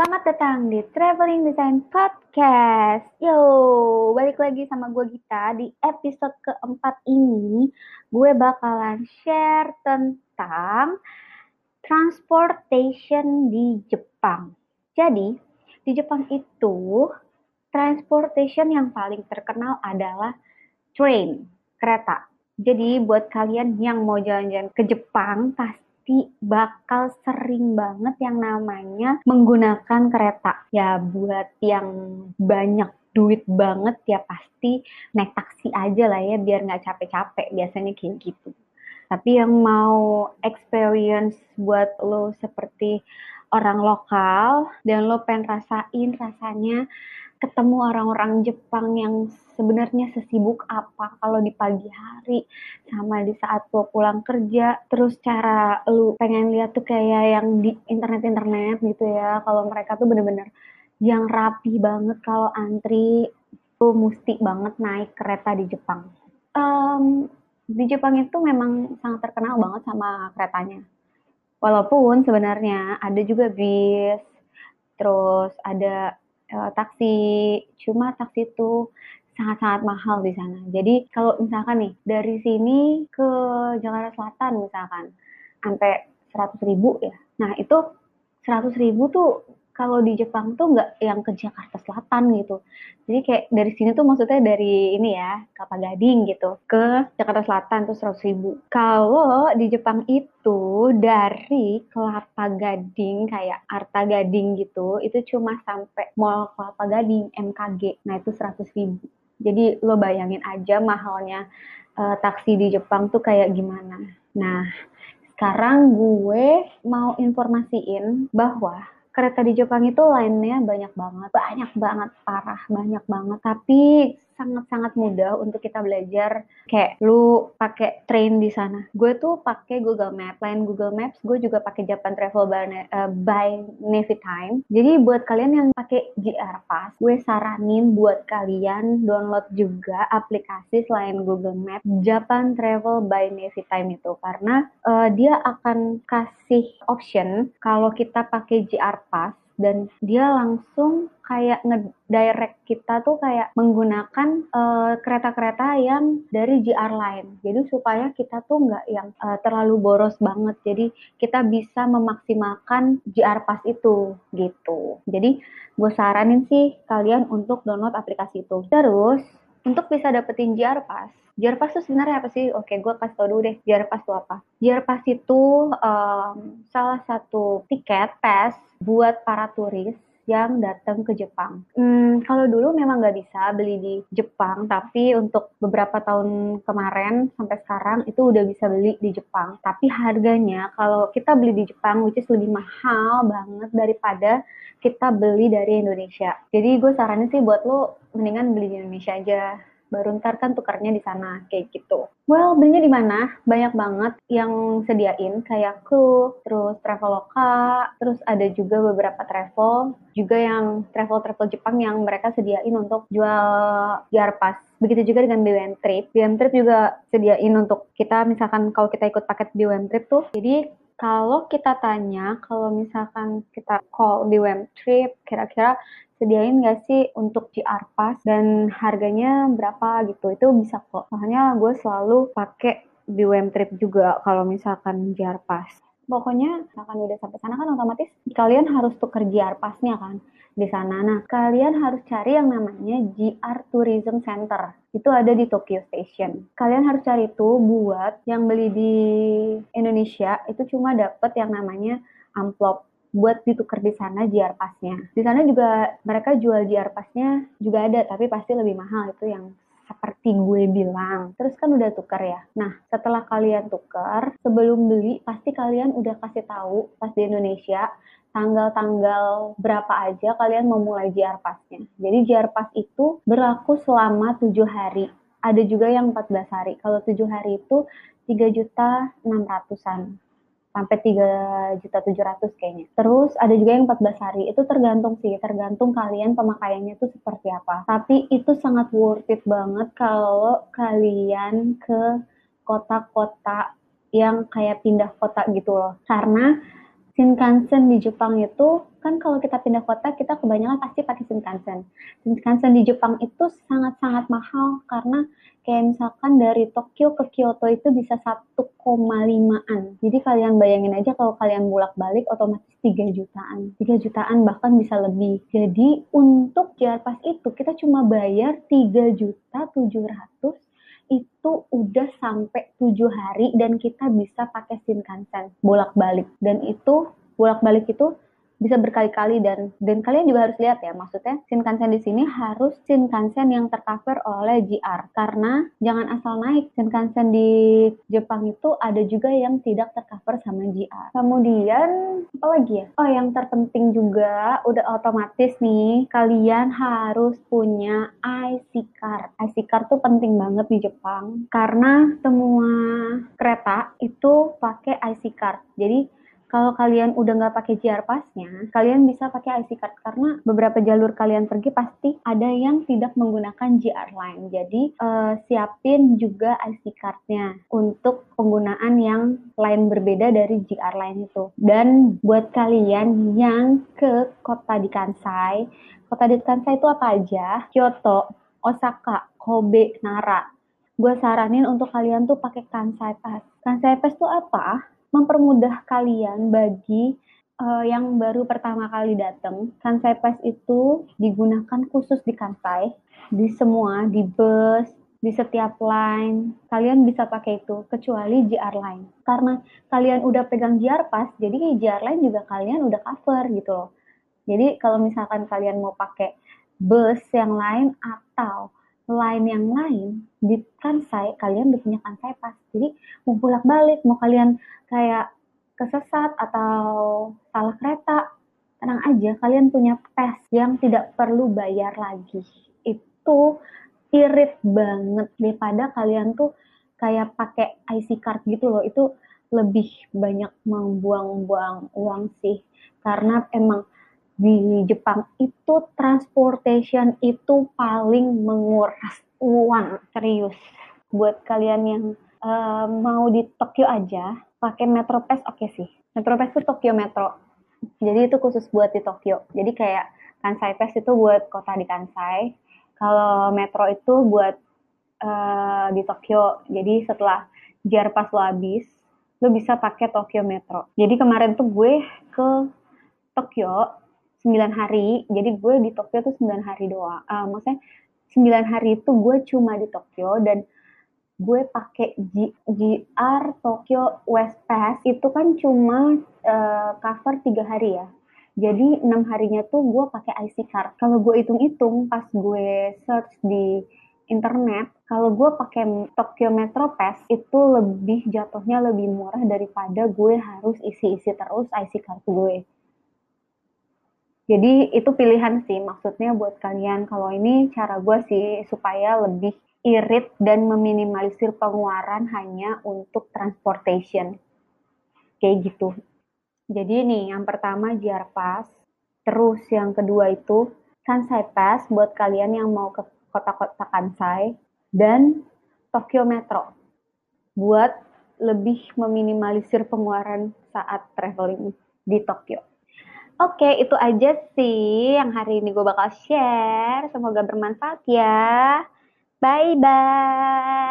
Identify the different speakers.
Speaker 1: Selamat datang di Traveling Design Podcast. Yo, balik lagi sama gue Gita. Di episode keempat ini, gue bakalan share tentang transportation di Jepang. Jadi, di Jepang itu, transportation yang paling terkenal adalah train, kereta. Jadi, buat kalian yang mau jalan-jalan ke Jepang, pasti pasti bakal sering banget yang namanya menggunakan kereta. Ya buat yang banyak duit banget ya pasti naik taksi aja lah ya biar nggak capek-capek biasanya kayak gitu. Tapi yang mau experience buat lo seperti orang lokal dan lo pengen rasain rasanya ketemu orang-orang Jepang yang sebenarnya sesibuk apa kalau di pagi hari sama di saat lo pulang kerja. Terus cara lu pengen lihat tuh kayak yang di internet-internet gitu ya. Kalau mereka tuh bener-bener yang rapi banget kalau antri tuh mesti banget naik kereta di Jepang. Um, di Jepang itu memang sangat terkenal banget sama keretanya. Walaupun sebenarnya ada juga bis terus ada uh, taksi. Cuma taksi itu sangat-sangat mahal di sana. Jadi kalau misalkan nih dari sini ke Jakarta Selatan misalkan sampai 100 ribu ya. Nah itu 100 ribu tuh kalau di Jepang tuh nggak yang ke Jakarta Selatan gitu. Jadi kayak dari sini tuh maksudnya dari ini ya, Kelapa Gading gitu, ke Jakarta Selatan tuh 100 ribu. Kalau di Jepang itu dari Kelapa Gading kayak Arta Gading gitu, itu cuma sampai Mall Kelapa Gading, MKG. Nah itu 100 ribu. Jadi lo bayangin aja mahalnya uh, taksi di Jepang tuh kayak gimana. Nah, sekarang gue mau informasiin bahwa kereta di Jepang itu lainnya banyak banget, banyak banget, parah, banyak banget. Tapi sangat-sanget mudah untuk kita belajar kayak lu pakai train di sana. Gue tuh pakai Google Maps. Lain Google Maps, gue juga pakai Japan Travel by, uh, by Time. Jadi buat kalian yang pakai JR Pass, gue saranin buat kalian download juga aplikasi selain Google Maps Japan Travel by Time itu karena uh, dia akan kasih option kalau kita pakai JR Pass dan dia langsung kayak ngedirect kita tuh kayak menggunakan uh, kereta-kereta yang dari JR Line. Jadi supaya kita tuh nggak yang uh, terlalu boros banget. Jadi kita bisa memaksimalkan JR Pass itu gitu. Jadi gue saranin sih kalian untuk download aplikasi itu. Terus untuk bisa dapetin JR Pass itu sebenarnya apa sih? Oke, gue kasih tau dulu deh, JR Pass itu apa? JR Pass itu um, salah satu tiket pass buat para turis yang datang ke Jepang. Hmm, kalau dulu memang nggak bisa beli di Jepang, tapi untuk beberapa tahun kemarin sampai sekarang itu udah bisa beli di Jepang. Tapi harganya kalau kita beli di Jepang, which is lebih mahal banget daripada kita beli dari Indonesia. Jadi gue saranin sih buat lo mendingan beli di Indonesia aja baru ntar kan tukarnya di sana kayak gitu. Well, belinya di mana? Banyak banget yang sediain kayak terus Traveloka, terus ada juga beberapa travel, juga yang travel-travel Jepang yang mereka sediain untuk jual JR Pass. Begitu juga dengan BWM Trip. BWM Trip juga sediain untuk kita misalkan kalau kita ikut paket BWM Trip tuh. Jadi kalau kita tanya, kalau misalkan kita call di web trip, kira-kira sediain nggak sih untuk GR Pass dan harganya berapa gitu, itu bisa kok. Makanya gue selalu pakai di web trip juga kalau misalkan GR Pass. Pokoknya misalkan udah sampai sana kan otomatis kalian harus tuker GR Pass-nya kan di sana. Nah, kalian harus cari yang namanya GR Tourism Center. Itu ada di Tokyo Station. Kalian harus cari itu buat yang beli di Indonesia itu cuma dapat yang namanya amplop buat ditukar di sana JR Pass-nya. Di sana juga mereka jual JR Pass-nya juga ada, tapi pasti lebih mahal itu yang seperti gue bilang. Terus kan udah tukar ya. Nah, setelah kalian tukar, sebelum beli pasti kalian udah kasih tahu pas di Indonesia tanggal-tanggal berapa aja kalian memulai JR Pass-nya. Jadi JR Pass itu berlaku selama tujuh hari. Ada juga yang 14 hari. Kalau tujuh hari itu 3 juta 600-an sampai 3 juta 700 kayaknya. Terus ada juga yang 14 hari. Itu tergantung sih, tergantung kalian pemakaiannya itu seperti apa. Tapi itu sangat worth it banget kalau kalian ke kota-kota yang kayak pindah kota gitu loh. Karena Shinkansen di Jepang itu kan kalau kita pindah kota kita kebanyakan pasti pakai Shinkansen. Shinkansen di Jepang itu sangat-sangat mahal karena kayak misalkan dari Tokyo ke Kyoto itu bisa 1,5an. Jadi kalian bayangin aja kalau kalian bolak-balik otomatis 3 jutaan. 3 jutaan bahkan bisa lebih. Jadi untuk JR Pass itu kita cuma bayar 3 juta 700 itu udah sampai tujuh hari dan kita bisa pakai Shinkansen bolak-balik dan itu bolak-balik itu bisa berkali-kali dan dan kalian juga harus lihat ya maksudnya Shinkansen di sini harus Shinkansen yang tercover oleh JR karena jangan asal naik Shinkansen di Jepang itu ada juga yang tidak tercover sama JR. Kemudian apa lagi ya? Oh yang terpenting juga udah otomatis nih kalian harus punya IC card. IC card tuh penting banget di Jepang karena semua kereta itu pakai IC card. Jadi kalau kalian udah nggak pakai JR Pass-nya, kalian bisa pakai IC card karena beberapa jalur kalian pergi pasti ada yang tidak menggunakan JR Line. Jadi uh, siapin juga IC card-nya untuk penggunaan yang lain berbeda dari JR Line itu. Dan buat kalian yang ke kota di Kansai, kota di Kansai itu apa aja? Kyoto, Osaka, Kobe, Nara. Gue saranin untuk kalian tuh pakai Kansai Pass. Kansai Pass tuh apa? Mempermudah kalian bagi uh, yang baru pertama kali datang. Kansai Pass itu digunakan khusus di Kansai, di semua, di bus, di setiap line. Kalian bisa pakai itu, kecuali JR Line. Karena kalian udah pegang JR Pass, jadi JR Line juga kalian udah cover gitu loh. Jadi kalau misalkan kalian mau pakai bus yang lain atau line yang lain di Kansai kalian udah punya Kansai Pass jadi mau bolak balik mau kalian kayak kesesat atau salah kereta tenang aja. Kalian punya pass yang tidak perlu bayar lagi. Itu irit banget. Daripada kalian tuh kayak pakai IC card gitu loh. Itu lebih banyak membuang-buang uang sih. Karena emang di Jepang itu transportation itu paling menguras. Uang serius. Buat kalian yang uh, mau di Tokyo aja pakai Metro Pass oke okay sih. Metro Pass itu Tokyo Metro. Jadi itu khusus buat di Tokyo. Jadi kayak Kansai Pass itu buat kota di Kansai. Kalau Metro itu buat uh, di Tokyo. Jadi setelah JR Pass lo habis lo bisa pakai Tokyo Metro. Jadi kemarin tuh gue ke Tokyo 9 hari. Jadi gue di Tokyo tuh 9 hari doang. Uh, maksudnya 9 hari itu gue cuma di Tokyo dan gue pakai GR Tokyo West Pass itu kan cuma uh, cover tiga hari ya. Jadi enam harinya tuh gue pakai IC card. Kalau gue hitung-hitung pas gue search di internet kalau gue pakai Tokyo Metro Pass itu lebih jatuhnya lebih murah daripada gue harus isi-isi terus IC card gue jadi itu pilihan sih maksudnya buat kalian kalau ini cara gue sih supaya lebih irit dan meminimalisir pengeluaran hanya untuk transportation. Kayak gitu. Jadi nih yang pertama JR Pass, terus yang kedua itu Kansai Pass buat kalian yang mau ke kota-kota Kansai dan Tokyo Metro buat lebih meminimalisir pengeluaran saat traveling di Tokyo. Oke, itu aja sih yang hari ini gue bakal share. Semoga bermanfaat ya. Bye-bye.